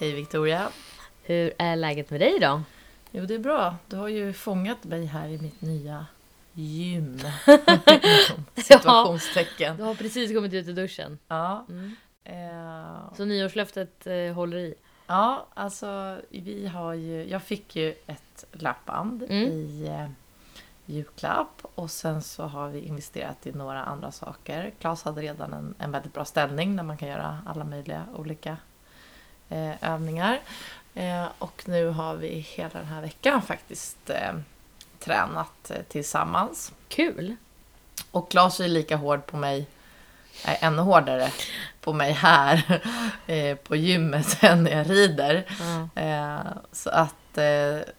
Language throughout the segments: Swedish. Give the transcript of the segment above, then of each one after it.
Hej Victoria. Hur är läget med dig då? Jo, det är bra. Du har ju fångat mig här i mitt nya gym. Situationstecken. Du har precis kommit ut ur duschen. Ja. Mm. Eh, Så nyårslöftet eh, håller i? ja, alltså vi har ju... Jag fick ju ett löpband Mm. i eh, julklapp och sen så har vi investerat i några andra saker. Claes hade redan en, en väldigt bra ställning där man kan göra alla möjliga olika eh, övningar. Eh, och nu har vi hela den här veckan faktiskt eh, tränat eh, tillsammans. Kul! Och Claes är lika hård på mig, äh, ännu hårdare på mig här eh, på gymmet än när jag rider. Ja. Eh, så att, eh,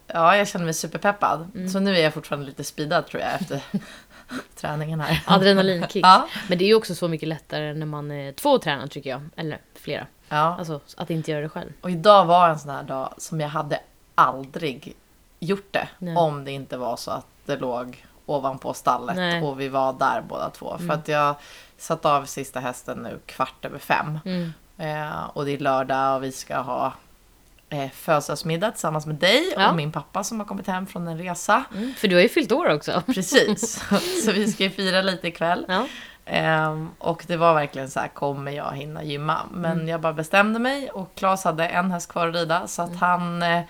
ja, jag känner mig superpeppad. Mm. Så nu är jag fortfarande lite speedad tror jag efter träningen här. Adrenalinkick. Ja, Men det är ju också så mycket lättare när man är två och tränar tycker jag. Eller flera. Ja. Alltså att inte göra det själv. Och idag var en sån här dag som jag hade aldrig gjort det. Nej. Om det inte var så att det låg ovanpå stallet Nej. och vi var där båda två. För Mm. att jag satt av sista hästen nu kvart över fem. Mm. Eh, och det är lördag och vi ska ha eh, födelsedagsmiddag tillsammans med dig Ja. och min pappa som har kommit hem från en resa. Mm. För du har ju fyllt år också. Precis, så vi ska ju fira lite ikväll. Ja. Ehm, och det var verkligen så här, kommer jag hinna gymma? Men Mm. jag bara bestämde mig och Claes hade en häst kvar att rida så att Mm. han eh,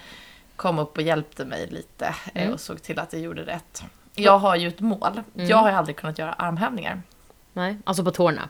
kom upp och hjälpte mig lite eh, Mm. och såg till att jag gjorde rätt. Jag har ju ett mål. Mm. Jag har ju aldrig kunnat göra armhävningar. Nej, alltså på tårna.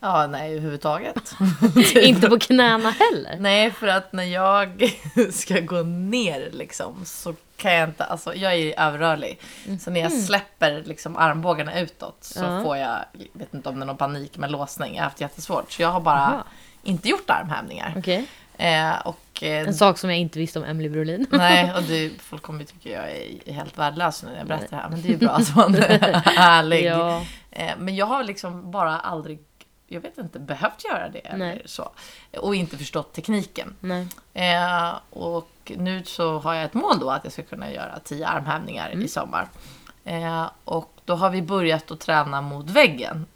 Ja, nej överhuvudtaget. inte på knäna heller. Nej, för att när jag ska gå ner liksom så kan jag inte, alltså jag är ju överrörlig. Så när jag släpper liksom armbågarna utåt så Ja. får jag, jag vet inte om det är någon panik med låsning, jag har haft jättesvårt. Så jag har bara Aha. inte gjort armhävningar. Okej. Eh, och, eh, En sak som jag inte visste om Emily Brolin. nej, och det, folk kommer ju tycka jag är helt värdelös nu när jag berättar det här. Men det är ju bra att man är ärlig. ja. Eh, Men jag har liksom bara aldrig, jag vet inte, behövt göra det. Eller Nej. så. Och inte förstått tekniken. Eh, och nu så har jag ett mål då att jag ska kunna göra 10 armhävningar Mm. i sommar. Eh, och då har vi börjat att träna mot väggen.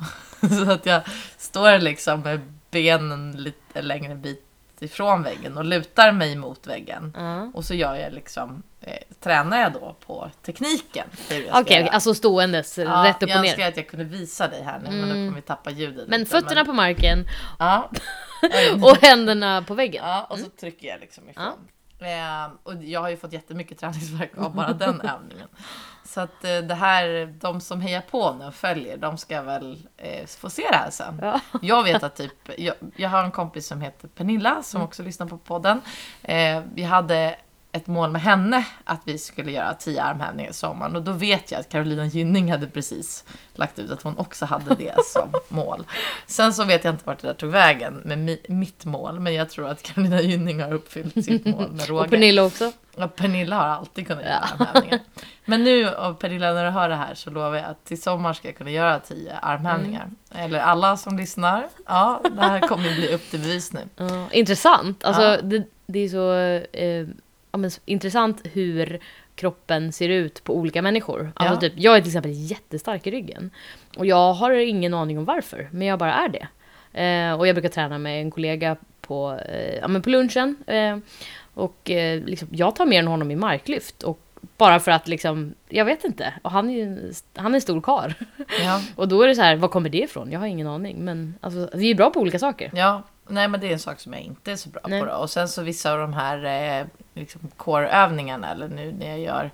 så att jag står liksom med benen lite längre bit ifrån väggen och lutar mig mot väggen. Ja. Och så gör jag liksom, eh, tränar jag då på tekniken. jag Okej, okej, göra. alltså ståendes Ja, rätt upp jag och önskar ner. att jag kunde visa dig här nu, men då Mm. kommer vi tappa ljudet. Men lite, fötterna på marken Ja. och händerna på väggen. Ja, och så trycker jag liksom ifrån. Eh, och jag har ju fått jättemycket träningsvärk av bara den övningen. Så att eh, det här, de som hejar på nu och följer, de ska väl eh, få se det här sen. Ja. Jag vet att typ, jag, jag har en kompis som heter Pernilla som också lyssnar på podden. Eh, vi hade ett mål med henne att vi skulle göra 10 armhävningar i sommaren och då vet jag att Carolina Gynning hade precis lagt ut att hon också hade det som mål. Sen så vet jag inte vart det där tog vägen med mi, mitt mål men jag tror att Carolina Gynning har uppfyllt sitt mål med råge. Och Pernilla också. Ja, Pernilla har alltid kunnat göra Ja. armhävningar. Men nu, och Pernilla, när du hör det här så lovar jag att till sommar ska jag kunna göra 10 armhävningar. Mm. Eller alla som lyssnar. Ja, det här kommer bli upp till bevis nu. Ja, intressant. Alltså, Ja. det, det är så eh, ja, men, intressant hur kroppen ser ut på olika människor. Alltså, Ja. typ, jag är till exempel jättestark i ryggen. Och jag har ingen aning om varför, men jag bara är det. Eh, och jag brukar träna med en kollega på, eh, ja, men på lunchen. Eh, och eh, liksom, jag tar mer än honom i marklyft. Och bara för att liksom, jag vet inte. Och han är ju han är en stor karl. Ja, Och då är det så här, var kommer det ifrån? Jag har ingen aning. Men alltså, vi är bra på olika saker. ja. Nej men det är en sak som jag inte är så bra Nej. på då. Och sen så vissa av de här eh, liksom core-övningarna eller nu när jag gör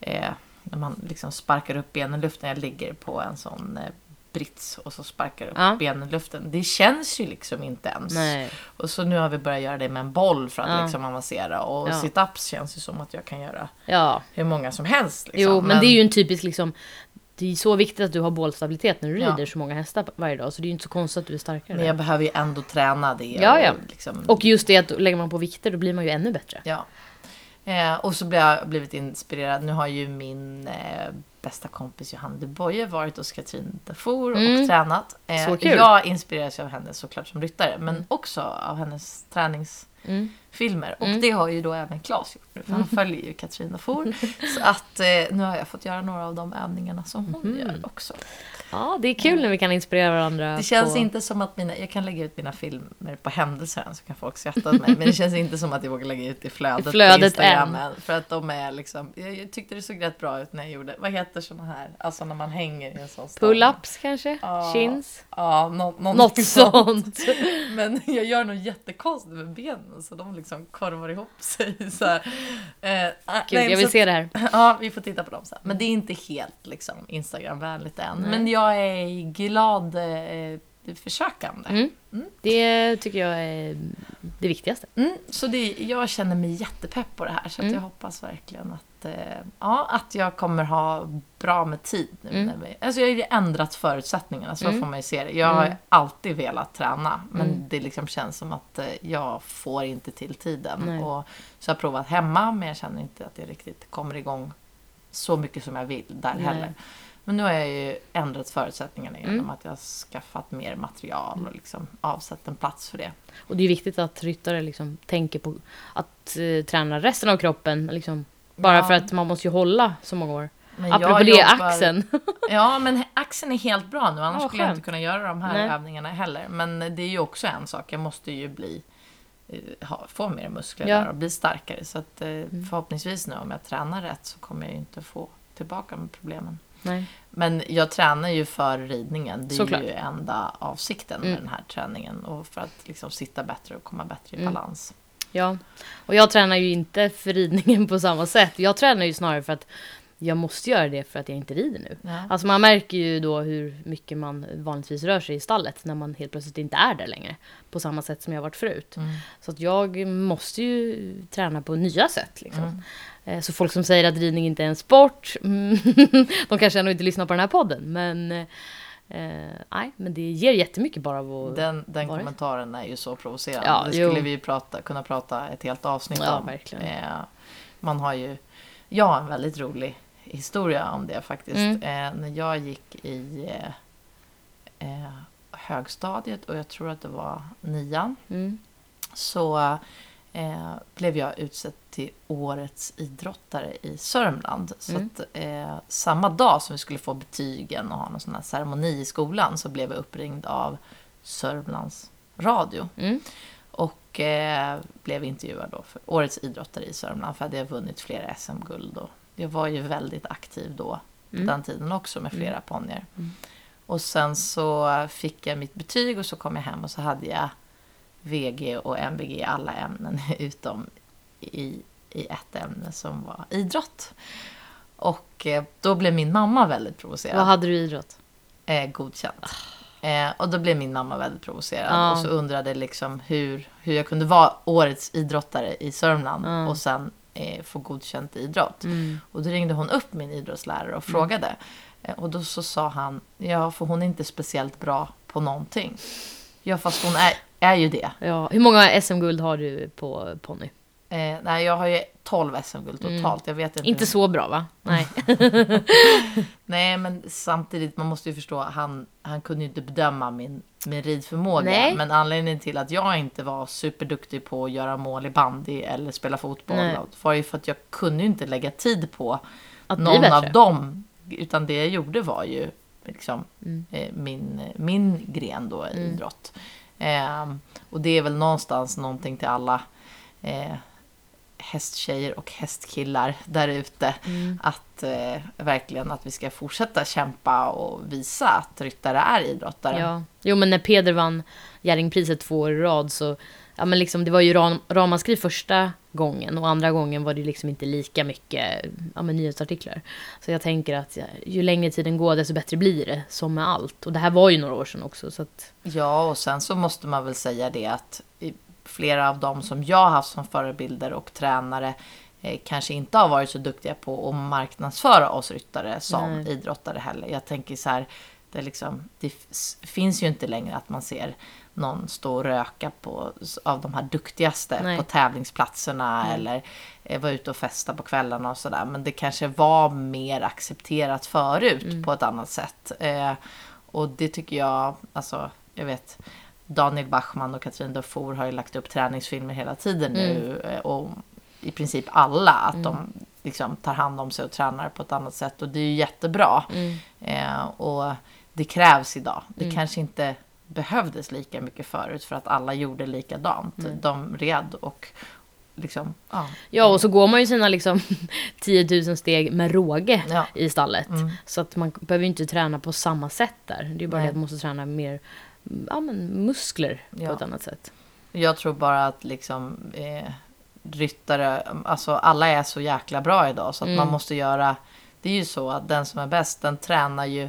eh, när man liksom sparkar upp benen i luften. Jag ligger på en sån eh, brits och så sparkar upp Ja. benen i luften. Det känns ju liksom inte ens. Nej. Och så nu har vi börjat göra det med en boll för att Ja. liksom avancera. Och Ja. situps känns ju som att jag kan göra Ja, hur många som helst. Liksom. Jo, men, det är ju en typisk liksom... Det är så viktigt att du har bålstabilitet när du Ja. rider så många hästar varje dag. Så det är ju inte så konstigt att du är starkare. Men jag behöver ju ändå träna det. Ja, ja. Och, liksom, Och just det att lägger man på vikter då blir man ju ännu bättre. Ja. Eh, och så blir jag blivit inspirerad. Nu har ju min eh, bästa kompis Johanna de Boye varit hos Katrin Dafour Mm. och tränat. Eh, Så kul. Jag inspireras ju av henne såklart som ryttare, men också av hennes träningsmetoder. Filmer. Och Mm. det har ju då även Claes gjort nu, för han följer ju Katrina For. Så att eh, nu har jag fått göra några av de övningarna som hon Mhm. gör också. Ja, det är kul när vi kan inspirera varandra. Det känns på... inte som att mina, jag kan lägga ut mina filmer på händelser än så kan folk skratta åt mig. Men det känns inte som att jag vågar lägga ut i flödet, flödet på Instagram än. För att de är liksom, jag, jag tyckte det såg rätt bra ut när jag gjorde, vad heter såna här, alltså när man hänger i en sån stång. Pull-ups kanske? Ja. Chins? Ja, nå, Något någonting sånt. Men jag gör nog jättekonstigt med benen så de liksom korvar ihop sig så här. Eh, ah, Gud, nej, jag vill så- se det här. Ja, vi får titta på dem sen. Men det är inte helt liksom Instagramvänligt än. Nej. Men jag är glad eh, försökande. Mm. Det tycker jag är det viktigaste. Mm, så det, jag känner mig jättepepp på det här. Så Mm. jag hoppas verkligen att, eh, ja, att jag kommer ha bra med tid nu. Mm. Alltså jag har ju ändrat förutsättningarna, så Mm. får man ju se det. Jag har Mm. alltid velat träna, men Mm. det liksom känns som att eh, jag får inte till tiden. Nej. Och, så jag har provat hemma, men jag känner inte att jag riktigt kommer igång så mycket som jag vill där Nej. heller. Men nu har jag ju ändrat förutsättningarna genom Mm. att jag har skaffat mer material och liksom avsatt en plats för det. Och det är viktigt att ryttare liksom tänker på att eh, träna resten av kroppen. Liksom, bara Ja. för att man måste ju hålla så många år. Men Apropå det, jobbar- axeln. Ja, men axeln är helt bra nu. Annars Ja, skulle jag inte kunna göra de här Nej. övningarna heller. Men det är ju också en sak. Jag måste ju bli eh, ha, få mer muskler Ja. Mm. där och bli starkare. Så att, eh, förhoppningsvis nu om jag tränar rätt så kommer jag ju inte få tillbaka med problemen. Nej. Men jag tränar ju för ridningen. Det är Såklart. ju enda avsikten Mm. med den här träningen. Och för att liksom sitta bättre och komma bättre i Mm. balans. Ja, och jag tränar ju inte för ridningen på samma sätt. Jag tränar ju snarare för att jag måste göra det för att jag inte rider nu. Ja. Alltså man märker ju då hur mycket man vanligtvis rör sig i stallet när man helt plötsligt inte är där längre. På samma sätt som jag varit förut. Mm. Så att jag måste ju träna på nya sätt. Liksom. Mm. Eh, Så folk som säger att ridning inte är en sport, mm, de kanske ändå inte lyssnar på den här podden. Men, eh, nej, men det ger jättemycket bara av att... Den, den Var det? kommentaren är ju så provocerande. Ja, det skulle jo. vi prata, kunna prata ett helt avsnitt Ja, om. verkligen. Eh, man har ju, jag har en väldigt rolig historia om det faktiskt. Mm. Eh, när jag gick i eh, eh, högstadiet och jag tror att det var nian. Mm. Så eh, blev jag utsedd till årets idrottare i Sörmland. Så Mm. att, eh, samma dag som vi skulle få betygen och ha någon sån här ceremoni i skolan så blev jag uppringd av Sörmlands radio. Mm. Och eh, blev intervjuad då för årets idrottare i Sörmland för att jag vunnit flera SM-guld. Jag var ju väldigt aktiv då, Mm. den tiden också med flera Mm. ponnyer. Mm. Och sen så fick jag mitt betyg och så kom jag hem och så hade jag VG och MVG i alla ämnen utom i, i ett ämne som var idrott. Och eh, då blev min mamma väldigt provocerad. Vad hade du i idrott? Eh, godkänt. Eh, och då blev min mamma väldigt provocerad Ja. och så undrade liksom hur, hur jag kunde vara årets idrottare i Sörmland Ja. och sen eh, få godkänt i idrott. Mm. Och då ringde hon upp min idrottslärare och frågade. Eh, och då så sa han, ja för hon är inte speciellt bra på någonting. Ja fast hon är, är ju det. Ja, hur många SM-guld har du på ponny? Eh, nej jag har ju 12 SM-guld Mm. totalt. Jag vet inte. Inte så bra va? Nej. Nej men samtidigt, man måste ju förstå, han, han kunde ju inte bedöma min, min ridförmåga. Nej. Men anledningen till att jag inte var superduktig på att göra mål i bandy eller spela fotboll Nej. var ju för att jag kunde ju inte lägga tid på Att någon av dem. Utan det jag gjorde var ju liksom Mm. eh, min, min gren då Mm. idrott. Ehm, och det är väl någonstans någonting till alla eh, hästtjejer och hästkillar där ute. Mm. Att eh, verkligen att vi ska fortsätta kämpa och visa att ryttare är idrottare. Ja. Jo men när Peder vann Jerringpriset två år i rad så Ja men liksom det var ju ram, ramaskri första gången och andra gången var det liksom inte lika mycket ja, men nyhetsartiklar. Så jag tänker att ja, ju längre tiden går desto bättre blir det, som med allt. Och det här var ju några år sedan också så att... Ja, och sen så måste man väl säga det att flera av dem som jag har haft som förebilder och tränare eh, kanske inte har varit så duktiga på att marknadsföra oss ryttare som Nej. idrottare heller. Jag tänker så här, det, liksom, det finns ju inte längre att man ser någon stå och röka på, av de här duktigaste Nej. på tävlingsplatserna Nej. eller eh, vara ute och festa på kvällarna och sådär. Men det kanske var mer accepterat förut Mm. på ett annat sätt. Eh, och det tycker jag, alltså, jag vet, Daniel Bachman och Katrin Dufour har ju lagt upp träningsfilmer hela tiden nu. eh, Och i princip alla. Att de liksom tar hand om sig och tränar på ett annat sätt. Och det är ju jättebra. Eh, och det krävs idag. Det kanske inte behövdes lika mycket förut för att alla gjorde likadant. De red och liksom, ja. Ja, och så går man ju sina liksom 10 000 steg med råge Ja. i stallet. Mm. Så att man behöver ju inte träna på samma sätt där. Det är bara Nej. det att man måste träna mer ja, men muskler Ja. på ett annat sätt. Jag tror bara att liksom eh, ryttare, alltså alla är så jäkla bra idag så att Mm. man måste göra, det är ju så att den som är bäst den tränar ju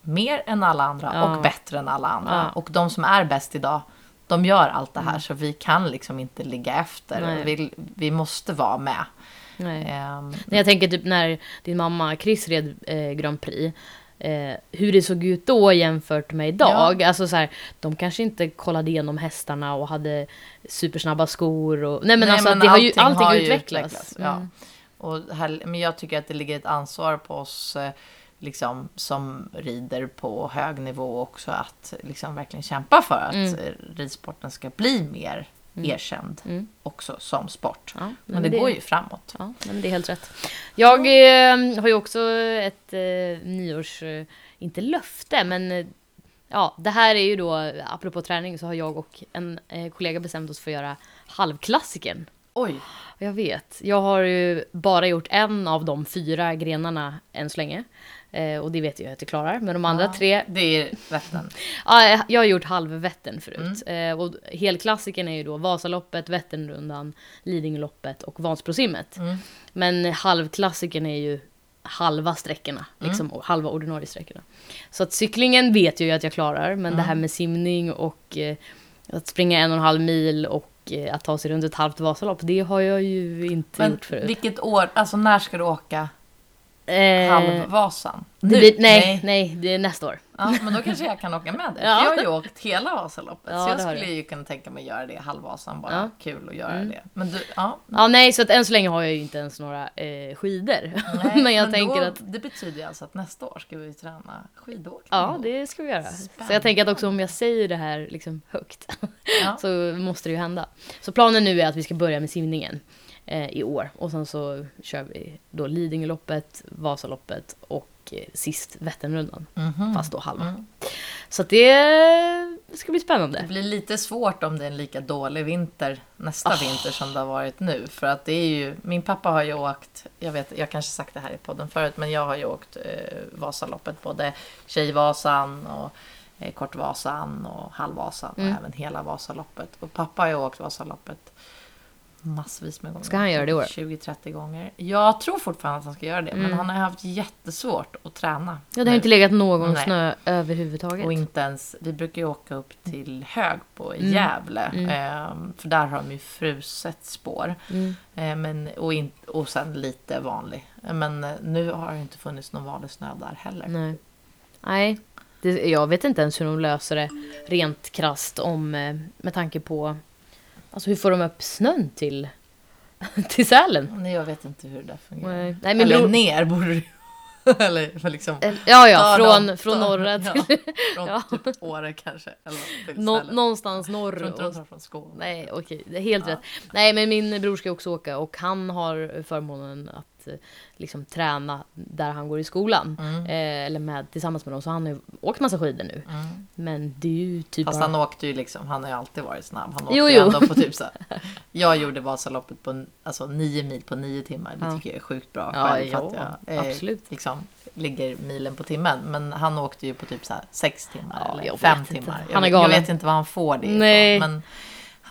mer än alla andra Ja. och bättre än alla andra. Ja. Och de som är bäst idag, de gör allt det här så vi kan liksom inte ligga efter. Vi, vi måste vara med. Nej. När jag tänker typ när din mamma Chris red eh, Grand Prix. Eh, hur det såg ut då jämfört med idag. Alltså så här, de kanske inte kollade igenom hästarna och hade supersnabba skor. Och, nej men Nej, alltså men det har ju, allting har utvecklats. utvecklats, ja. Mm. Och här, men jag tycker att det ligger ett ansvar på oss eh, liksom, som rider på hög nivå också att liksom, verkligen kämpa för att Mm. eh, ridsporten ska bli mer erkänd Mm. också som sport. Ja, Men det, går ju framåt. Ja, men det är helt rätt. Jag eh, har ju också ett eh, nyårs... Eh, inte löfte, men... Eh, ja, det här är ju då, apropå träning, så har jag och en eh, kollega bestämt oss för att göra halvklassiken. Oj, Jag vet. Jag har ju bara gjort en av de fyra grenarna än så länge. Eh, och det vet jag att jag klarar. Men de andra Ja. tre... det är Vättern. Ja, jag har gjort halvvättern förut. Eh, och helklassiken är ju då Vasaloppet, Vätternrundan, Lidingöloppet och Vansbrosimmet. Mm. Men halvklassiken är ju halva sträckorna, liksom, och halva ordinarie sträckorna. Så att cyklingen vet jag ju att jag klarar, men det här med simning och eh, att springa en och en halv mil och eh, att ta sig runt ett halvt Vasalopp, det har jag ju inte Men gjort förut. vilket år, alltså när ska du åka Eh, halvvasan? Nu? blir, nej, nej, det är nästa år. Ja, men då kanske jag kan åka med dig. Ja. Jag har ju åkt hela Vasaloppet. Ja, så jag skulle ju kunna tänka mig göra det halvvasan. Bara Ja. Mm. kul att göra det. Men du, ja. Ja, nej, så att än så länge har jag ju inte ens några eh, skidor. Nej, men jag tänker då, att Det betyder ju alltså att nästa år ska vi träna skidåkning. Ja, det ska vi göra. Så Spännande. jag tänker att också om jag säger det här liksom högt så måste det ju hända. Så planen nu är att vi ska börja med simningen i år och sen så kör vi då Lidingöloppet, Vasaloppet och eh, sist Vätternrundan. Mhm. Fast då halva. Mm. Så det ska bli Det spännande. blir lite svårt om det är en lika dålig vinter nästa Ah. vinter som det har varit nu. För att det är ju, min pappa har ju åkt, jag vet, jag kanske sagt det här i podden förut, men jag har ju åkt eh, Vasaloppet, både Tjejvasan och eh, Kortvasan och Halvvasan Mm. och även hela Vasaloppet. Och pappa har ju åkt Vasaloppet massvis med gånger. Ska han göra det i år? 20-30 gånger. Jag tror fortfarande att han ska göra det, men Mm. han har haft jättesvårt att träna. Ja, det har nu. inte legat någon Nej. snö överhuvudtaget. Och inte ens, vi brukar ju åka upp till Högbo i Mm. Gävle. Mm. ehm, för där har de ju fruset spår. Mm. Eh, men, och, in, och sen lite vanlig. Eh, Men eh, nu har det inte funnits någon vanlig snö där heller. Nej. Nej. Det, jag vet inte ens hur de löser det rent krasst om, eh, med tanke på... Alltså hur får de upp snön till, till Sälen? Nej, jag vet inte hur det där fungerar. Nej, nej, min Eller ner borde ju- Eller liksom... Ja, ja, från, dem- från norra till... Ja, från Ja. typ Åre kanske. Eller Nå, någonstans norr. inte de Och, från Skåne. nej, okej, är helt Ja. rätt. Nej, men min bror ska också åka och han har förmånen att eh, liksom träna där han går i skolan. Mm. Eh, eller med, tillsammans med dem, så han har ju åkt massa skidor nu. Mm. Men det är ju typ Fast bara... han åkte ju liksom, han har ju alltid varit snabb. Han åkte Jo, ju jo. ändå på typ så här. Jag gjorde Vasaloppet på alltså, nio mil på nio timmar. Det Ja. tycker jag är sjukt bra Ja, själv. ja, att jag, eh, absolut. Liksom, ligger milen på timmen. Men han åkte ju på typ så här sex timmar Ja, eller jag fem timmar. Han Jag, är jag galen. vet inte var han får det ifrån. Men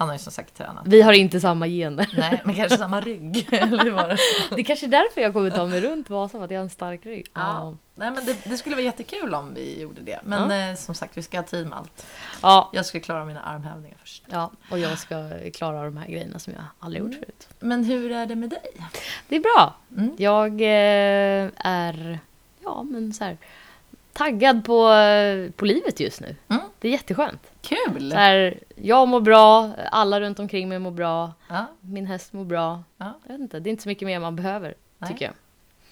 han har ju som sagt tränat. Vi har inte samma gener. Nej, men kanske samma rygg. eller var det? Det är kanske är därför jag kommer ta mig runt Vasa, för att jag har en stark rygg. Ja. Nej, men det, det skulle vara jättekul om vi gjorde det. Men eh, som sagt, vi ska ha tid med allt. Ja, Jag ska klara mina armhävningar först. ja, och jag ska klara de här grejerna som jag aldrig gjort förut. Men hur är det med dig? Det är bra. Mm. Jag eh, är ja, men så här, taggad på, på livet just nu. Mm. Det är jätteskönt. Kul! Så här, jag mår bra, alla runt omkring mig mår bra, Ja, min häst mår bra. Ja. Jag vet inte, det är inte så mycket mer man behöver, Nej. tycker jag.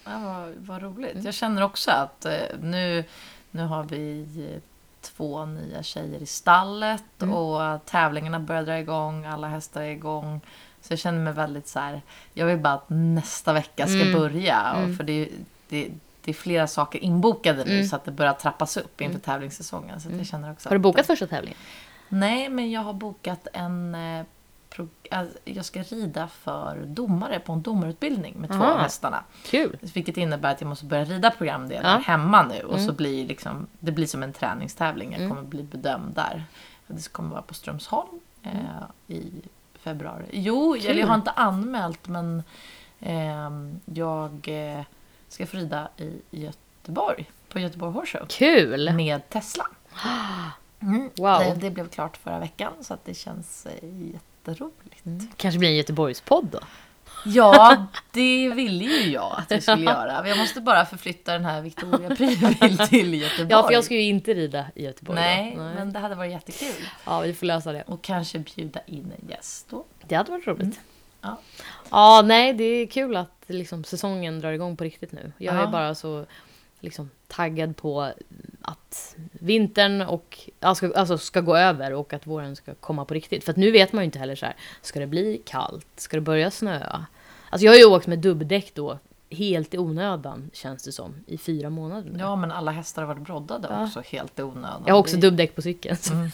ja vad, vad roligt. Mm. Jag känner också att eh, nu, nu har vi eh, två nya tjejer i stallet Mm. och tävlingarna börjar dra igång, alla hästar är igång. Så jag känner mig väldigt så här, jag vill bara att nästa vecka ska Mm. börja. Och Mm. för det, det, det är flera saker inbokade nu Mm. så att det börjar trappas upp inför tävlingssäsongen. Så jag känner också Har du bokat första tävlingen? Nej, men jag har bokat en... eh, alltså, Jag ska rida för domare på en domarutbildning med två av hästarna. Kul! Vilket innebär att jag måste börja rida programdelar Ja. hemma nu. Och Mm. så blir liksom, det blir som en träningstävling. Jag Mm. kommer bli bedömd där. Det kommer vara på Strömsholm eh, Mm. i februari. Jo, Kul. eller jag har inte anmält men ehm, jag eh, ska få rida i Göteborg. På Göteborg Horse Show. Kul! Med Tesla. Mm. Wow. Det, det blev klart förra veckan så att det känns eh, jätteroligt. Kanske blir en Göteborgspodd då? Ja, det ville ju jag att vi skulle göra. Jag måste bara förflytta den här Victoria Pryl till Göteborg. Ja, för jag ska ju inte rida i Göteborg Nej, då. men det hade varit jättekul. Ja, vi får lösa det. Och kanske bjuda in en gäst då. Det hade varit roligt. Mm. Ja. Ja, nej, det är kul att liksom, säsongen drar igång på riktigt nu. Jag är Ja. bara så liksom, taggad på att vintern och, alltså, ska gå över och att våren ska komma på riktigt. För nu vet man ju inte heller så här, ska det bli kallt? Ska det börja snöa? Alltså jag har ju åkt med dubbdäck då, helt i onödan känns det som, i fyra månader nu. Ja, men alla hästar har varit broddade Ja. också helt i onödan. Jag har också dubbdäck på cykeln. Mm.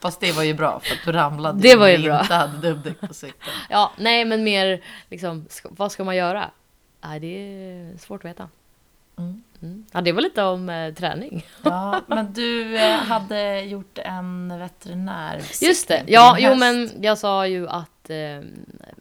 Fast det var ju bra för att du ramlade Det var ju bra. inte hade dubbdäck på cykeln. Ja, nej men mer liksom, vad ska man göra? Nej, det är svårt att veta. Mm. Mm. Ja, det var lite om eh, träning. Ja, men du eh, hade gjort en veterinär Just det. Ja, jo men jag sa ju att, eh,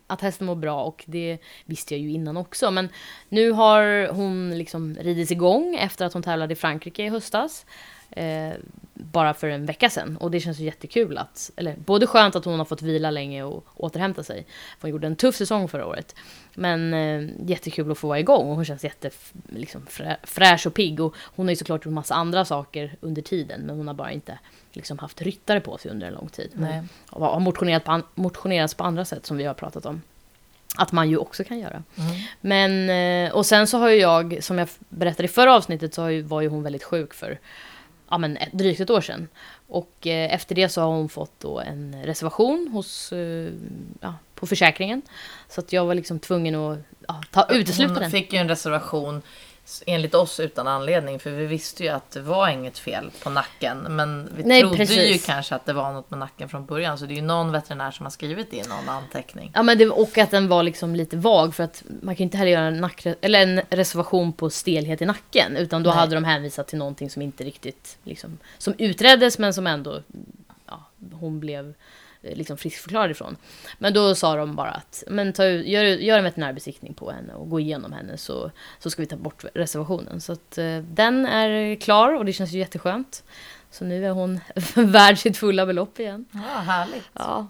att hästen mår bra och det visste jag ju innan också. Men nu har hon liksom ridits igång efter att hon tävlade i Frankrike i höstas. Eh, bara för en vecka sedan. Och det känns ju jättekul att, eller både skönt att hon har fått vila länge och återhämta sig. Hon gjorde en tuff säsong förra året. Men eh, jättekul att få vara igång och hon känns jätte, liksom, frä, fräsch och pigg. Och hon har ju såklart gjort massa andra saker under tiden. Men hon har bara inte liksom haft ryttare på sig under en lång tid. Nej. och har motionerat på, motionerats på andra sätt som vi har pratat om. Att man ju också kan göra. Mm. Men, eh, och sen så har ju jag, som jag berättade i förra avsnittet, så var ju hon väldigt sjuk för ja, men ett, drygt ett år sedan. Och eh, efter det så har hon fått då en reservation hos, eh, ja, på försäkringen. Så att jag var liksom tvungen att ja, ta, utesluta Hon den. fick ju en reservation enligt oss utan anledning för vi visste ju att det var inget fel på nacken. Men vi Nej, trodde ju precis. kanske att det var något med nacken från början. Så det är ju någon veterinär som har skrivit in någon anteckning. Ja, men det, och att den var liksom lite vag för att man kan ju inte heller göra en, nackre, eller en reservation på stelhet i nacken. Utan då Nej. hade de hänvisat till någonting som inte riktigt liksom, som utreddes men som ändå ja, hon blev liksom friskförklarad ifrån. Men då sa de bara att men ta, gör, gör en veterinärbesiktning på henne och gå igenom henne så, så ska vi ta bort reservationen. Så att eh, den är klar och det känns ju jätteskönt. Så nu är hon värd sitt fulla belopp igen. Ja, härligt. Ja,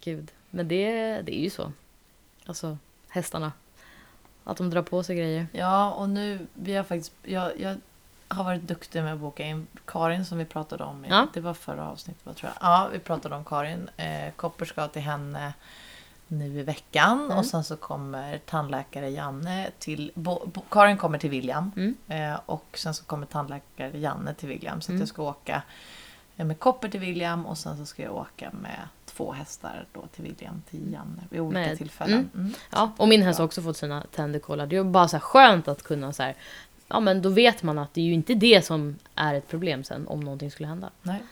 gud. Men det, det är ju så. Alltså, hästarna. Att de drar på sig grejer. Ja, och nu, vi har faktiskt, jag, jag har varit duktig med att boka in Karin som vi pratade om. i- Ja. Det var förra avsnittet, vad tror jag. Ja, vi pratade om Karin. Eh, Kopper ska till henne nu i veckan. Mm. Och sen så kommer tandläkare Janne till... Bo, bo, Karin kommer till William. Mm. Eh, och sen så kommer tandläkare Janne till William. Så att Mm. jag ska åka med Kopper till William och sen så ska jag åka med två hästar då till William, till Janne vid olika Med- tillfällen. Mm. Ja, och min häst har också fått sina tänder kollade. Det är bara så skönt att kunna så här, ja men då vet man att det är ju inte det som är ett problem sen om någonting skulle hända. Nej.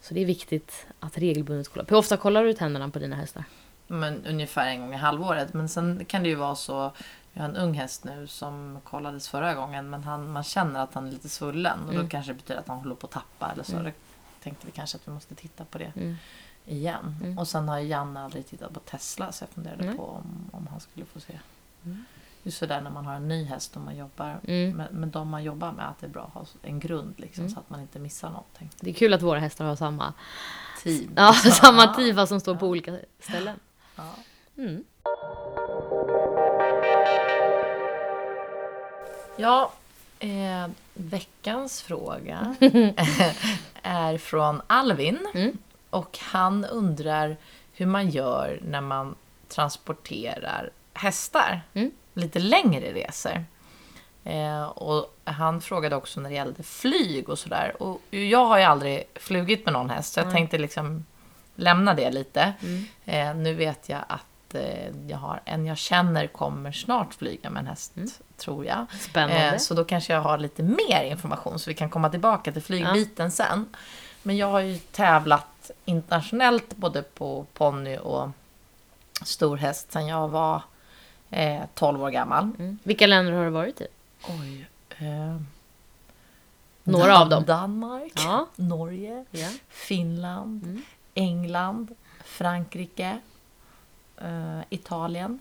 Så det är viktigt att regelbundet kolla. Hur ofta kollar du tänderna på dina hästar? Men ungefär en gång i halvåret. Men sen kan det ju vara så. Jag har en ung häst nu som kollades förra gången. Men han, man känner att han är lite svullen. Och Mm. då kanske det betyder att han håller på att tappa eller så. Mm. Då tänkte vi kanske att vi måste titta på det Mm. igen. Mm. Och sen har Janne aldrig tittat på Tesla. Så jag funderade Mm. på om, om han skulle få se. Just sådär när man har en ny häst och man jobbar Mm. med, med de man jobbar med. Att det är bra att ha en grund liksom. Mm. Så att man inte missar någonting. Det är kul att våra hästar har samma, Team. ja, samma tid fast som står på olika ställen. Ja. Mm. Ja, eh, veckans fråga är från Alvin. Mm. Och han undrar hur man gör när man transporterar hästar. Mm. Lite längre resor. Eh, och han frågade också när det gällde flyg och sådär. Och jag har ju aldrig flugit med någon häst, så jag Nej. tänkte liksom lämna det lite. Mm. Eh, nu vet jag att eh, jag har en jag känner kommer snart flyga med en häst, Mm. tror jag. Spännande. Eh, så då kanske jag har lite mer information så vi kan komma tillbaka till flygbiten sen. Men jag har ju tävlat internationellt både på ponny och stor häst sen jag var eh, 12 år gammal. Mm. Vilka länder har du varit i? Oj. Eh, Några Dan- av dem. Danmark, Ja. Norge, ja. Finland, Mm. England, Frankrike, eh, Italien.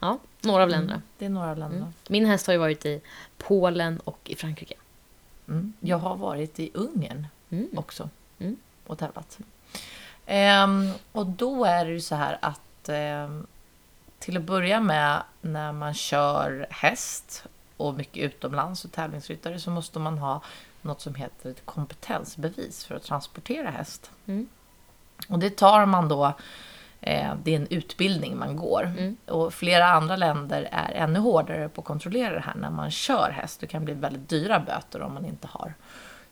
ja, några av länderna. Mm, det är några av länderna. Mm. Min häst har ju varit i Polen och i Frankrike. Mm. Jag har varit i Ungern Mm. också Mm. och tävlat. Ehm, och då är det ju så här att ehm, till att börja med när man kör häst och mycket utomlands och tävlingsryttare så måste man ha något som heter ett kompetensbevis för att transportera häst. Mm. Och det tar man då, eh, det är en utbildning man går. Mm. Och flera andra länder är ännu hårdare på att kontrollera det här när man kör häst. Det kan bli väldigt dyra böter om man inte har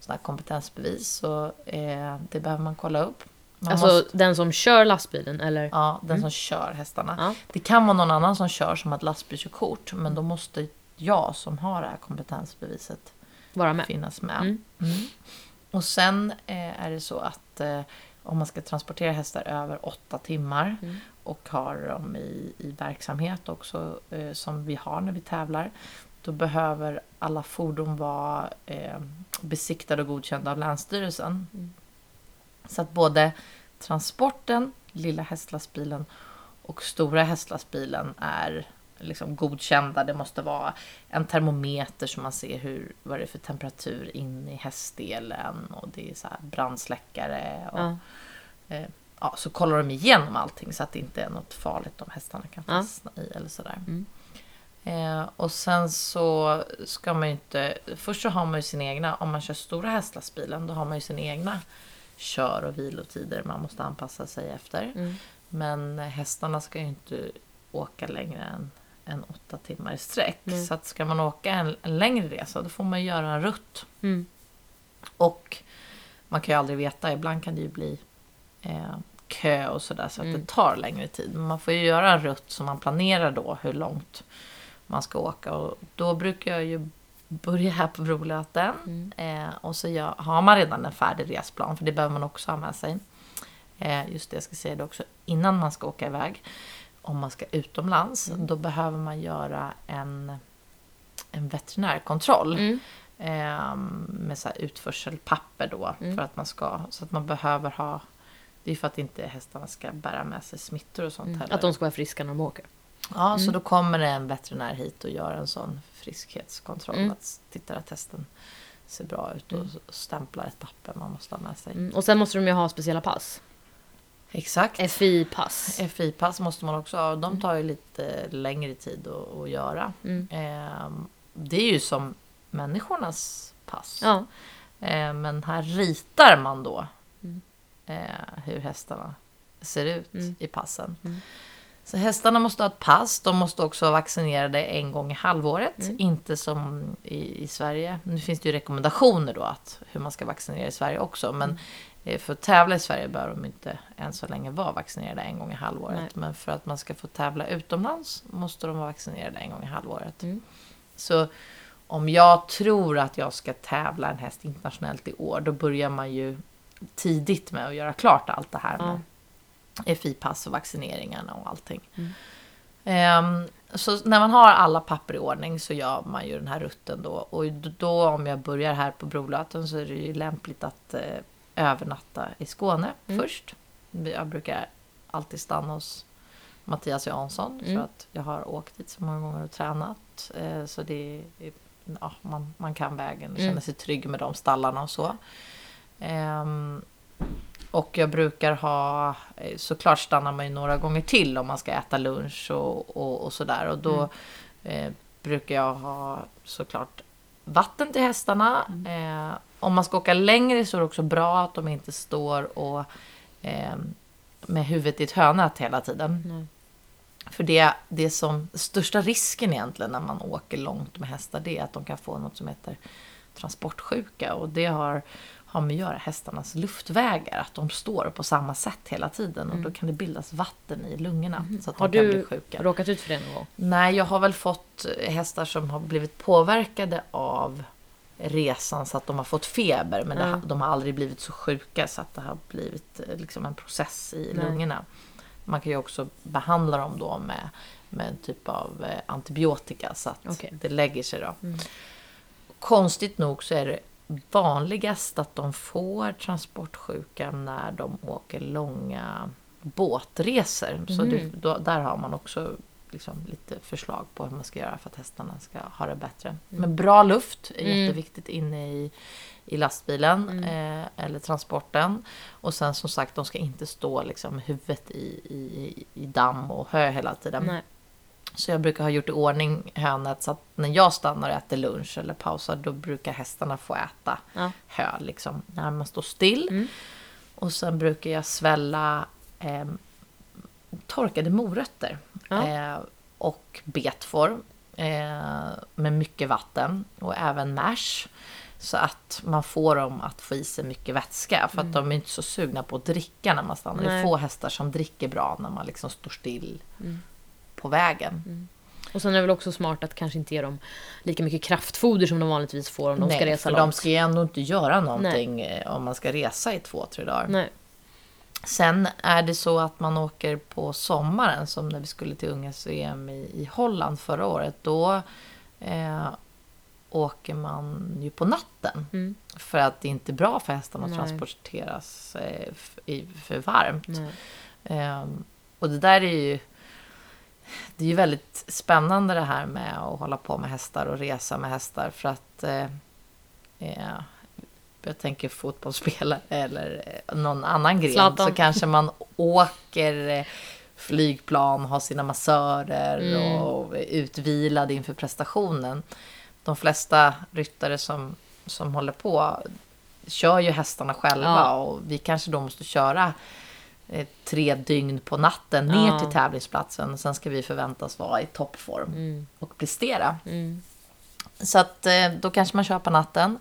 sådana här kompetensbevis. Så eh, det behöver man kolla upp. Man Alltså måste, den som kör lastbilen eller? ja, den som kör hästarna. Ja. Det kan vara någon annan som kör som har ett lastbilskörkort. Men då måste jag som har det här kompetensbeviset Vara med. finnas med. Mm. Mm. Och sen eh, är det så att eh, om man ska transportera hästar över åtta timmar Mm. och har dem i, i verksamhet också eh, som vi har när vi tävlar. Då behöver alla fordon vara eh, besiktade och godkända av Länsstyrelsen. Mm. Så att både transporten, lilla hästlastbilen och stora hästlastbilen är liksom godkända. Det måste vara en termometer så man ser hur, vad det är för temperatur in i hästdelen och det är så här brandsläckare. Och, Ja. eh, ja, så kollar de igenom allting så att det inte är något farligt om hästarna kan fastna i eller sådär. Mm. Eh, och sen så ska man ju inte... Först så har man ju sin egna, om man kör stora hästlastbilen, då har man ju sina egna kör och vilotider man måste anpassa sig efter. Mm. Men hästarna ska ju inte åka längre än, än åtta timmar i sträck. Nej. Så att ska man åka en, en längre resa, då får man göra en rutt. Mm. Och man kan ju aldrig veta, ibland kan det ju bli eh, kö och sådär så att Mm. det tar längre tid. Men man får ju göra en rutt som man planerar då hur långt man ska åka. Och då brukar jag ju börja här på Brolöten. Mm. Eh, och så gör, har man redan en färdig resplan, för det behöver man också ha med sig. Eh, just det, jag ska säga det också, innan man ska åka iväg. Om man ska utomlands, Mm. då behöver man göra en, en veterinärkontroll. Mm. Eh, med så utförselpapper då. Mm. För att man ska, så att man behöver ha... Det är för att inte hästarna ska bära med sig smittor och sånt Mm. heller. Att de ska vara friska när de åker. Ja, så Mm. då kommer det en veterinär hit och gör en sån friskhetskontroll. Mm. Att tittar att hästen ser bra ut och Mm. stämplar ett papper man måste ha med sig. Mm. Och sen måste de ju ha speciella pass. Exakt. FI-pass. FI-pass måste man också ha. och De tar ju lite längre tid att, att göra. Mm. Ehm, det är ju som människornas pass. Ja. Eh, Men här ritar man då Mm. eh, hur hästarna ser ut Mm. i passen. Så hästarna måste ha ett pass. De måste också vara vaccinerade en gång i halvåret. Mm. Inte som i, i Sverige. Nu finns det ju rekommendationer då att hur man ska vaccinera i Sverige också. Men Mm. eh, för att tävla i Sverige bör de inte än så länge vara vaccinerade en gång i halvåret. Nej. Men för att man ska få tävla utomlands måste de vara vaccinerade en gång i halvåret. Mm. Så om jag tror att jag ska tävla en häst internationellt i år, då börjar man ju tidigt med att göra klart allt det här med FI-pass och vaccineringarna och allting. Mm. Ehm, så när man har alla papper i ordning så gör man ju den här rutten då. Och då om jag börjar här på Brolöten så är det ju lämpligt att eh, övernatta i Skåne Mm. först. Jag brukar alltid stanna hos Mattias Jansson Mm. för att jag har åkt dit så många gånger och tränat. Eh, så det är, ja, man, man kan vägen och Mm. känner sig trygg med de stallarna och så. Ehm, och jag brukar ha, eh, såklart stannar man ju några gånger till om man ska äta lunch och, och, och sådär. Och då eh, brukar jag ha såklart vatten till hästarna. Eh, om man ska åka längre så är det också bra att de inte står och eh, med huvudet i ett hönät hela tiden. Nej. För det, det som största risken egentligen när man åker långt med hästar det är att de kan få något som heter transportsjuka och det har, har med att göra hästarnas luftvägar, att de står på samma sätt hela tiden och då kan det bildas vatten i lungorna så att Har de kan bli du sjuka. råkat ut för det någon gång? Nej, jag har väl fått hästar som har blivit påverkade av resan så att de har fått feber men det, Ja. har- de har aldrig blivit så sjuka så att det har blivit eh, liksom en process i Nej. lungorna. Man kan ju också behandla dem då med, med en typ av eh, antibiotika så att Okej. det lägger sig då. Mm. Konstigt nog så är det vanligast att de får transportsjuka när de åker långa båtresor. Så det, då, där har man också liksom lite förslag på hur man ska göra för att hästarna ska ha det bättre. Men bra luft är Mm. jätteviktigt inne i, i lastbilen Mm. eh, eller transporten. Och sen som sagt, de ska inte stå liksom huvudet i, i, i damm och hö hela tiden. Nej. Så jag brukar ha gjort i ordning hönet så att när jag stannar och äter lunch eller pausar då brukar hästarna få äta Ja. hö liksom när man står still. Mm. Och sen brukar jag svälla eh, torkade morötter Ja. eh, och betform eh, med mycket vatten och även mash. Så att man får dem att få i sig mycket vätska för att de är inte så sugna på att dricka när man stannar. Det är Nej. få hästar som dricker bra när man liksom står still Mm. På vägen. Och sen är det väl också smart att kanske inte ge dem lika mycket kraftfoder som de vanligtvis får om de ska Nej, resa för långt. de ska ju ändå inte göra någonting eh, om man ska resa i två, tre dagar. Nej. Sen är det så att man åker på sommaren, som när vi skulle till unges-VM i, i Holland förra året. Då eh, åker man ju på natten. Mm. För att det är inte är bra för hästarna att Nej. transporteras eh, i, för varmt. Nej. Ehm, och det där är ju det är ju väldigt spännande det här med att hålla på med hästar och resa med hästar för att eh, eh, jag tänker fotbollsspelare eller eh, någon annan gren Zlatan. så kanske man åker eh, flygplan, har sina massörer Mm. och är utvilad inför prestationen. De flesta ryttare som, som håller på kör ju hästarna själva Ja. och vi kanske då måste köra tre dygn på natten ner Ja. till tävlingsplatsen. Och sen ska vi förväntas vara i toppform Mm. och prestera. Mm. Så att eh, då kanske man kör på natten.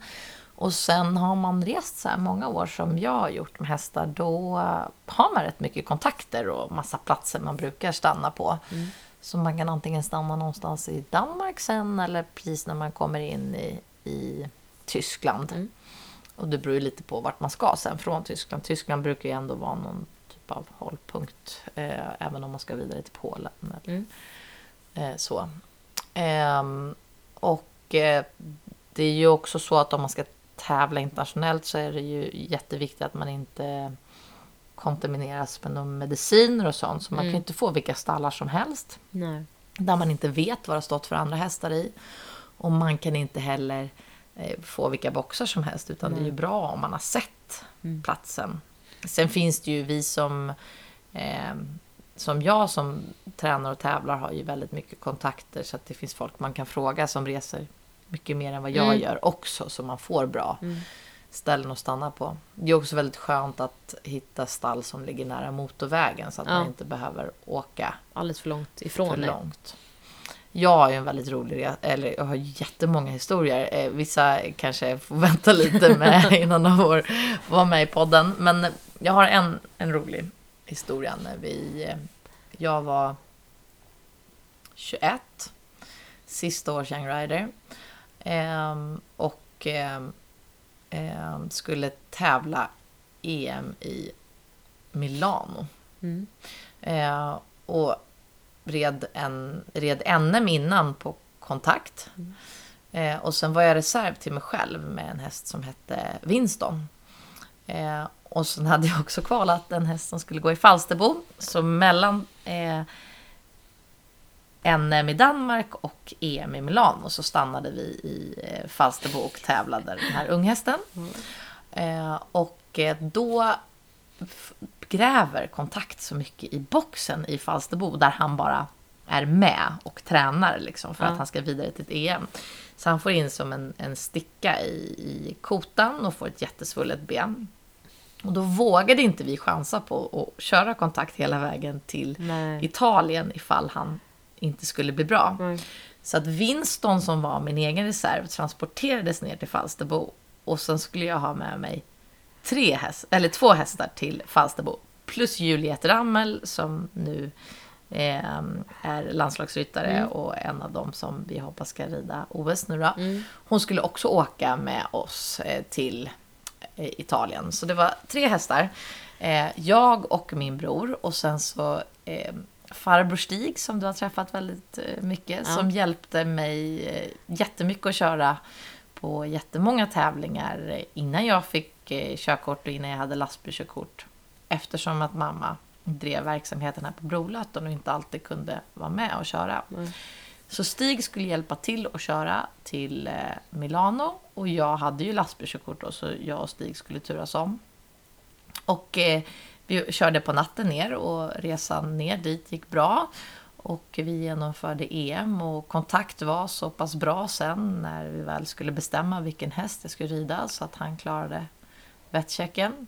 Och sen har man rest så här många år som jag har gjort med hästar. Då eh, har man rätt mycket kontakter och massa platser man brukar stanna på. Mm. Så man kan antingen stanna någonstans i Danmark sen eller precis när man kommer in i, i Tyskland. Mm. Och det beror ju lite på vart man ska sen från Tyskland. Tyskland brukar ju ändå vara någon typ av hållpunkt. Eh, även om man ska vidare till Polen. Eller, Mm. eh, så. Ehm, och eh, det är ju också så att om man ska tävla internationellt så är det ju jätteviktigt att man inte kontamineras med några mediciner och sånt. Så man kan Mm. ju inte få vilka stallar som helst Nej. där man inte vet vad det har stått för andra hästar i. Och man kan inte heller få vilka boxar som helst utan det är ju Nej. bra om man har sett Mm. platsen. Sen finns det ju vi som eh, som jag som tränar och tävlar har ju väldigt mycket kontakter så att det finns folk man kan fråga som reser mycket mer än vad jag Mm. gör också så man får bra Mm. ställen att stanna på. Det är också väldigt skönt att hitta stall som ligger nära motorvägen så att Ja. man inte behöver åka Alldeles för långt ifrån för långt. Jag har ju en väldigt rolig resa, eller jag har jättemånga historier. Eh, Vissa kanske får vänta lite med innan de får vara med i podden. Men jag har en, en rolig historia när vi... eh, Jag var 21, sista års Young Rider. ehm, och ehm, ehm, skulle tävla EM i Milano. Mm. Eh, och red, en, red NM innan på kontakt. Mm. Eh, och sen var jag reserv till mig själv med en häst som hette Winston. Eh, och sen hade jag också kvalat en häst som skulle gå i Falsterbo. Så mellan eh, NM i Danmark och EM i Milano så stannade vi i eh, Falsterbo och tävlade den här unghästen. Eh, och eh, då gräver kontakt så mycket i boxen i Falsterbo där han bara är med och tränar liksom för Ja. att han ska vidare till ett EM. Så han får in som en, en sticka i, i kotan och får ett jättesvullet ben. Och då vågade inte vi chansa på att köra kontakt hela vägen till Nej. Italien ifall han inte skulle bli bra. Nej. Så att Winston som var min egen reserv transporterades ner till Falsterbo och sen skulle jag ha med mig tre häst, eller två hästar till Falsterbo. Plus Juliet Rammel som nu eh, är landslagsryttare och en av dem som vi hoppas ska rida OS nu då. Hon skulle också åka med oss eh, till Italien. Så det var tre hästar. Eh, jag och min bror och sen så eh, farbror Stig som du har träffat väldigt eh, mycket. Ja. Som hjälpte mig jättemycket att köra på jättemånga tävlingar innan jag fick körkort och innan jag hade lastbilskörkort. Eftersom att mamma drev verksamheten här på Brolöten och inte alltid kunde vara med och köra. Så Stig skulle hjälpa till att köra till eh, Milano och jag hade ju lastbilskörkort då, så jag och Stig skulle turas om. Och eh, vi körde på natten ner och resan ner dit gick bra. Och vi genomförde EM och kontakt var så pass bra sen när vi väl skulle bestämma vilken häst jag skulle rida så att han klarade vettchecken.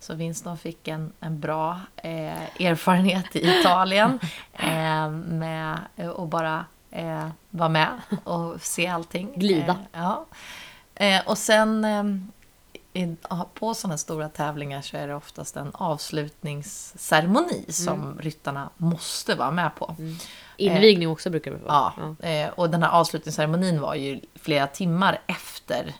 Så Winston fick en, en bra eh, erfarenhet i Italien eh, med att bara eh, vara med och se allting. Glida. Eh, ja. Eh, och sen eh, i, på sådana stora tävlingar så är det oftast en avslutningsceremoni som ryttarna måste vara med på. Invigning också brukar det vara. Ja, Eh, och den här avslutningsceremonin var ju flera timmar efter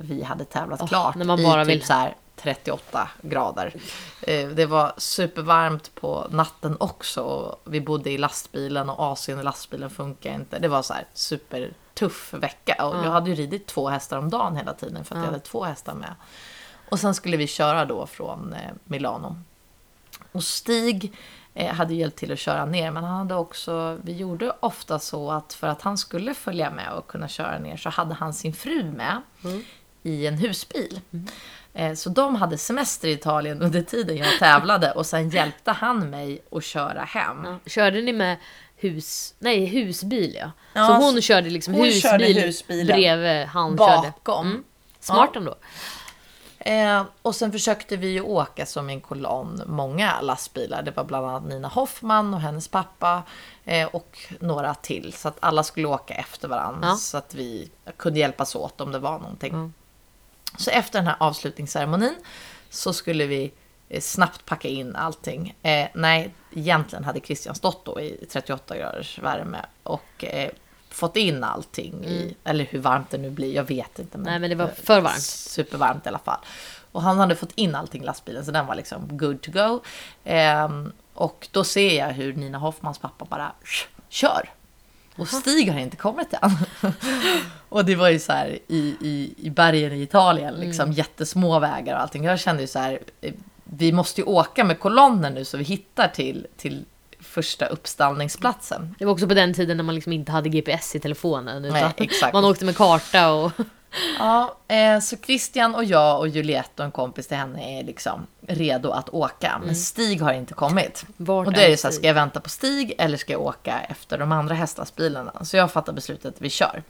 vi hade tävlat Åh, klart när man i bara typ vill- så här 38 grader. Eh, det var supervarmt på natten också. och Vi bodde i lastbilen och AC'n i lastbilen funkar inte. Det var så här supertuff vecka. Och jag hade ju ridit två hästar om dagen hela tiden för att jag hade två hästar med. Och sen skulle vi köra då från eh, Milano. Och Stig eh, hade hjälpt till att köra ner, men han hade också, vi gjorde ofta så att för att han skulle följa med och kunna köra ner så hade han sin fru med i en husbil. Eh, så de hade semester i Italien under tiden jag tävlade och sen hjälpte han mig att köra hem. Ja. Körde ni med hus... Nej, husbil ja. Ja, så hon körde liksom hon husbil körde husbilen bredvid han körde. Bakom. Mm. Smart Ja. ändå. Eh, och sen försökte vi ju åka som en kolonn, många lastbilar. Det var bland annat Nina Hoffman och hennes pappa eh, och några till. Så att alla skulle åka efter varandra Ja. så att vi kunde hjälpas åt om det var någonting. Mm. Så efter den här avslutningsceremonin så skulle vi eh, snabbt packa in allting. Eh, nej, egentligen hade Christian stått då i 38 graders värme och eh, fått in allting i, eller hur varmt det nu blir, jag vet inte. Mm. Nej, men det var eh, för varmt. Supervarmt i alla fall. Och han hade fått in allting i lastbilen så den var liksom good to go. Ehm, och då ser jag hur Nina Hoffmans pappa bara kör. Och Stig har inte kommit än. och det var ju så här i, i, i bergen i Italien, liksom jättesmå vägar och allting. Jag kände ju så här, eh, vi måste ju åka med kolonnen nu så vi hittar till, till första uppstallningsplatsen. Det var också på den tiden när man liksom inte hade GPS i telefonen. Utan Nej, exakt. Man åkte med karta och... Ja, eh, så Christian och jag och Juliette och en kompis till henne är liksom redo att åka. Men Stig har inte kommit. Vart och då är det så här, ska jag vänta på Stig eller ska jag åka efter de andra hästlastbilarna? Så jag fattar beslutet vi kör.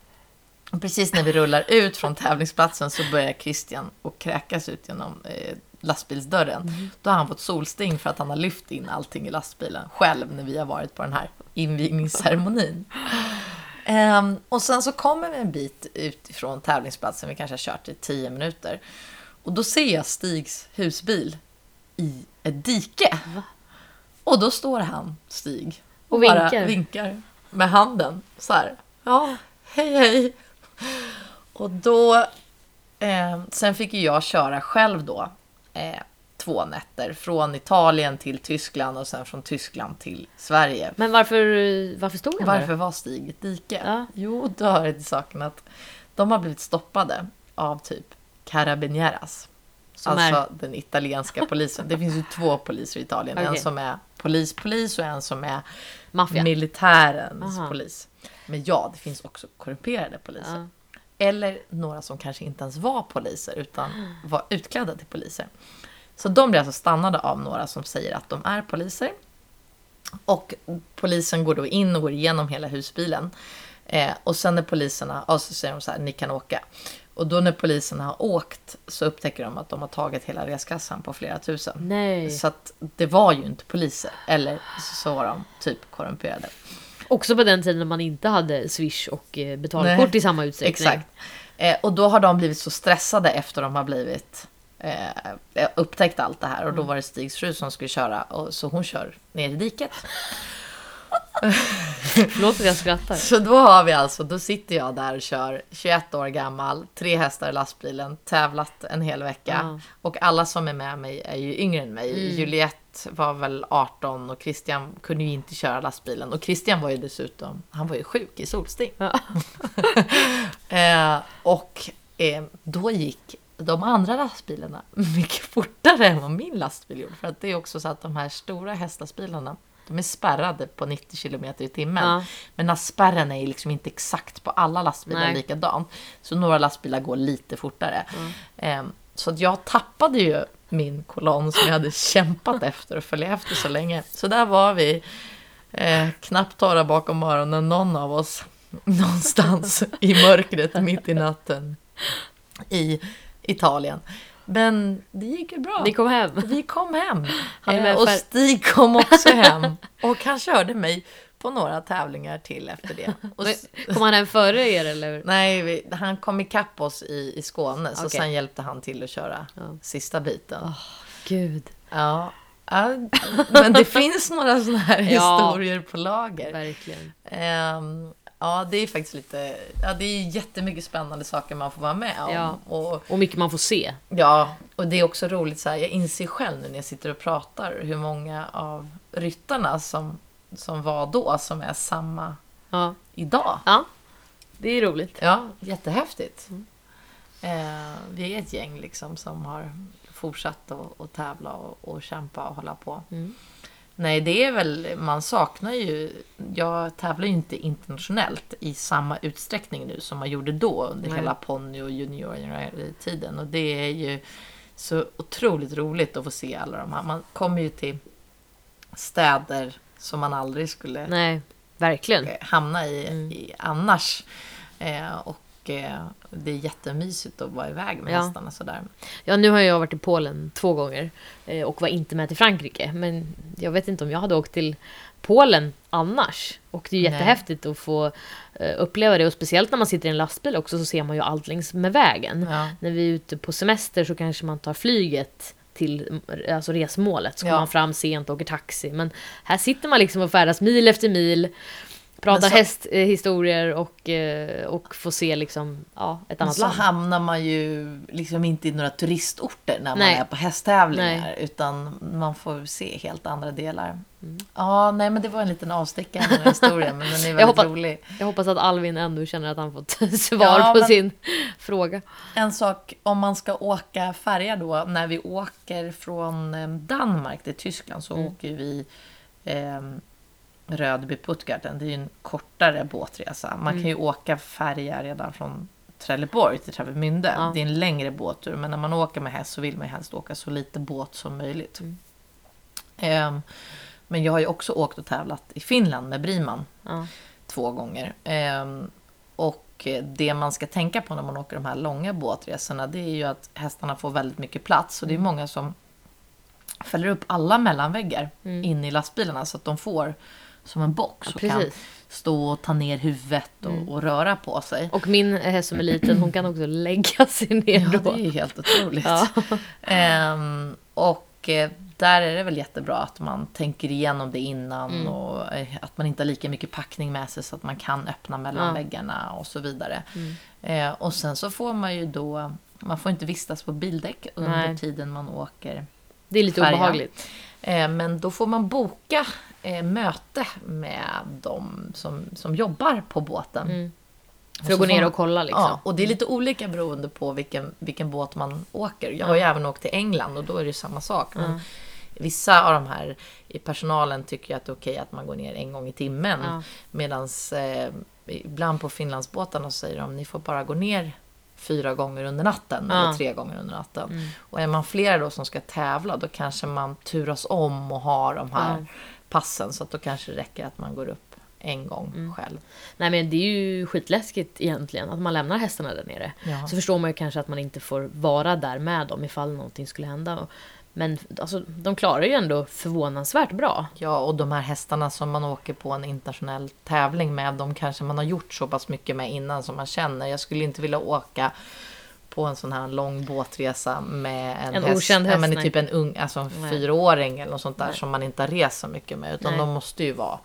Och precis när vi rullar ut från tävlingsplatsen så börjar Christian och kräkas ut genom eh, lastbilsdörren. Då har han fått solsting för att han har lyft in allting i lastbilen själv när vi har varit på den här invigningsceremonin. Ehm, och sen så kommer vi en bit utifrån tävlingsplatsen, vi kanske har kört i 10 minuter. Och då ser jag Stigs husbil i ett dike. Och då står han, Stig, Och bara vinkar. vinkar med handen. Så här. Ja, hej hej. Och då... Eh, sen fick ju jag köra själv då. Eh, två nätter. Från Italien till Tyskland och sen från Tyskland till Sverige. Men varför, varför stod han Varför där? var Stig i ett dike? Ja. Jo, då hör det till saken att de har blivit stoppade av typ Carabinieras. Som alltså är? den italienska polisen. Det finns ju två poliser i Italien. En Okej. som är polis-polis och en som är Maffia? militärens Aha. polis. Men ja, det finns också korrumperade poliser. Ja. Eller några som kanske inte ens var poliser utan var utklädda till poliser. Så de blir alltså stannade av några som säger att de är poliser. Och polisen går då in och går igenom hela husbilen. Eh, och sen när poliserna, och så säger de så här, ni kan åka. Och då när polisen har åkt så upptäcker de att de har tagit hela reskassan på flera tusen. Nej. Så att det var ju inte poliser. Eller så var de typ korrumperade. Också på den tiden när man inte hade Swish och eh, betalkort Nej, i samma utsträckning. Exakt. Eh, och då har de blivit så stressade efter de har blivit eh, upptäckt allt det här. Och då var det Stigs fru som skulle köra. Och, så hon kör ner i diket. Förlåt att jag skrattar. Så då har vi alltså, då sitter jag där och kör 21 år gammal, tre hästar i lastbilen, tävlat en hel vecka. Ja. Och alla som är med mig är ju yngre än mig. Mm. Juliette var väl 18 och Christian kunde ju inte köra lastbilen. Och Christian var ju dessutom, han var ju sjuk i solsting. Ja. eh, och eh, då gick de andra lastbilarna mycket fortare än vad min lastbil gjorde. För att det är också så att de här stora hästlastbilarna, de är spärrade på 90 km i timmen. Ja. Men den här spärren är liksom inte exakt på alla lastbilar Nej. likadant. Så några lastbilar går lite fortare. Eh, så att jag tappade ju min kolonn som jag hade kämpat efter och följa efter så länge. Så där var vi, eh, knappt torra bakom öronen någon av oss. Någonstans i mörkret mitt i natten i Italien. Men det gick ju bra. Ni kom hem. Vi kom hem. Eh, och Stig kom också hem. Och han körde mig på några tävlingar till efter det. Och Kom han hem före er eller? nej, vi, han kom ikapp oss i, i Skåne. Så Okej. sen hjälpte han till att köra Ja. sista biten. Gud. Ja. ja. Men det finns några sådana här Ja. historier på lager. Verkligen. Ehm, ja, det är faktiskt lite... Ja, det är jättemycket spännande saker man får vara med om. Ja. Och, Och mycket man får se. Ja, och det är också roligt så här, jag inser själv nu när jag sitter och pratar hur många av ryttarna som, som var då som är samma Ja. idag. Ja. Det är roligt. Ja, jättehäftigt. Eh, vi är ett gäng liksom som har fortsatt att, att tävla och, och kämpa och hålla på. Mm. Nej, det är väl, man saknar ju, jag tävlar ju inte internationellt i samma utsträckning nu som man gjorde då under Nej. hela ponny och junior-tiden. Och det är ju så otroligt roligt att få se alla de här. Man kommer ju till städer som man aldrig skulle Nej, verkligen. eh, hamna i, Mm. i annars. Eh, och det är jättemysigt att vara iväg med Ja. hästarna sådär. Ja, nu har jag varit i Polen två gånger eh, och var inte med till Frankrike. Men jag vet inte om jag hade åkt till Polen annars. Och det är ju Nej. jättehäftigt att få eh, uppleva det. Och speciellt när man sitter i en lastbil också så ser man ju allt längs med vägen. Ja. När vi är ute på semester så kanske man tar flyget till alltså resmålet. Så kommer Ja. man fram sent och åker taxi. Men här sitter man liksom och färdas mil efter mil. Pratar Men så- hästhistorier och, eh, och får se liksom, ja, ett Men annat så land. hamnar man ju liksom inte i några turistorter när man Nej. är på hästtävlingar. Utan man får se helt andra delar. Mm. Ja, nej men det var en liten avstickare i den här historien. Men den är väldigt hoppas- rolig. Jag hoppas att Alvin ändå känner att han fått svar Ja, på men- sin fråga. En sak, om man ska åka färja då. När vi åker från eh, Danmark till Tyskland så Mm. åker vi eh, Rödby Puttgarden. Det är ju en kortare båtresa. Man Mm. kan ju åka färja redan från Trelleborg till Travemünde. Ja. Det är en längre båttur. Men när man åker med häst så vill man ju helst åka så lite båt som möjligt. Mm. Ehm, men jag har ju också åkt och tävlat i Finland med Briman Ja. två gånger. Ehm, och det man ska tänka på när man åker de här långa båtresorna det är ju att hästarna får väldigt mycket plats. Och det är många som fäller upp alla mellanväggar Mm. in i lastbilarna så att de får som en box Ja, och kan stå och ta ner huvudet och, Mm. och röra på sig. Och min häst som är liten, hon kan också lägga sig ner Ja, då. det är helt otroligt. Ja. Ehm, och eh, där är det väl jättebra att man tänker igenom det innan Mm. och eh, att man inte har lika mycket packning med sig så att man kan öppna mellan Ja. väggarna och så vidare. Mm. Eh, och sen så får man ju då, man får inte vistas på bildäck under Nej. tiden man åker. Det är lite Färja. obehagligt. Eh, men då får man boka eh, möte med de som, som jobbar på båten. Mm. För att gå ner och kolla liksom. Ja, och det är lite olika beroende på vilken, vilken båt man åker. Jag har ju även åkt till England och då är det ju samma sak. Men Ja. Vissa av de här i personalen tycker att det är okej att man går ner en gång i timmen. Ja. Medan eh, ibland på Finlandsbåtarna så säger de ni får bara gå ner fyra gånger under natten Ja. eller tre gånger under natten. Mm. Och är man flera då som ska tävla då kanske man turas om och har de här. Passen så att då kanske det räcker att man går upp en gång Mm. själv. Nej men det är ju skitläskigt egentligen att man lämnar hästarna där nere. Ja. Så förstår man ju kanske att man inte får vara där med dem ifall någonting skulle hända. Men alltså, de klarar ju ändå förvånansvärt bra. Ja, och de här hästarna som man åker på en internationell tävling med, de kanske man har gjort så pass mycket med innan som man känner. Jag skulle inte vilja åka på en sån här lång båtresa med en, En häst, okänd ja, häst, men nej. typ en ung, alltså en Nej. fyraåring eller något sånt där Nej. som man inte har rest så mycket med. Utan de måste ju vara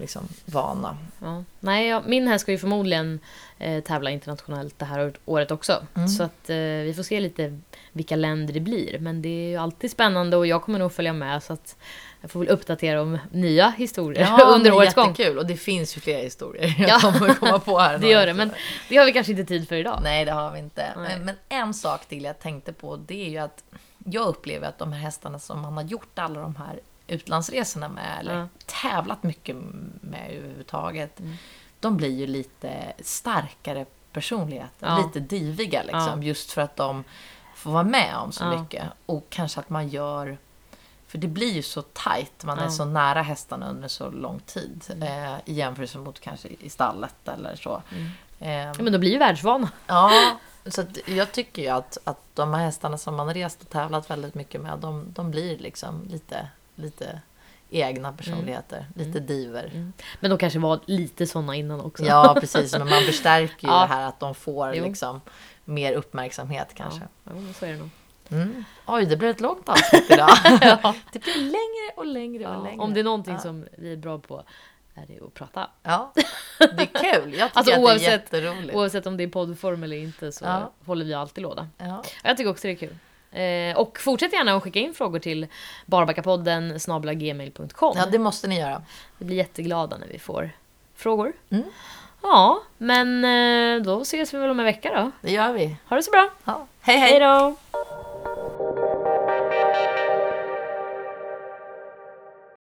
liksom vana. Ja. Nej, ja, min häst ska ju förmodligen eh, tävla internationellt det här året också. Mm. Så att eh, vi får se lite vilka länder det blir. Men det är ju alltid spännande och jag kommer nog följa med så att jag får väl uppdatera om nya historier under men årets gång. jättekul. Och det finns ju flera historier jag Ja. kommer komma på här. Det gör det, men det har vi kanske inte tid för idag. Nej, det har vi inte. Nej. Men en sak till jag tänkte på, det är ju att jag upplever att de här hästarna som man har gjort alla de här utlandsresorna med, eller Ja. tävlat mycket med överhuvudtaget, Mm. de blir ju lite starkare personligheter, Ja. lite diviga liksom, just för att de får vara med om så Ja. mycket. Och kanske att man gör för det blir ju så tajt, man är. Mm. så nära hästarna under så lång tid. Eh, I jämförelse mot kanske i stallet eller så. Eh, Ja, men de blir ju världsvana. Ja, så jag tycker ju att, att de här hästarna som man rest och tävlat väldigt mycket med, de, de blir liksom lite, lite egna personligheter. Lite diver. Men de kanske var lite såna innan också. Ja, precis. Men man förstärker ju Ja. det här att de får Jo. liksom mer uppmärksamhet kanske. Ja, men så är det nog. Mm. Oj, det blir ett långt avsnitt idag. Det blir längre och längre och Ja, längre. om det är någonting Ja. som vi är bra på är det att prata. Ja, det är kul. Jag tycker Alltså, att det är jätteroligt. Oavsett om det är poddform eller inte så Ja. håller vi alltid låda. Ja. Jag tycker också det är kul. Eh, och fortsätt gärna att skicka in frågor till barbackapodden gmail.com. ja, det måste ni göra. Vi blir jätteglada när vi får frågor. Mm. Ja, men eh, då ses vi väl om en vecka då. Det gör vi. Ha det så bra. Ja. Hej, hej! Hej då!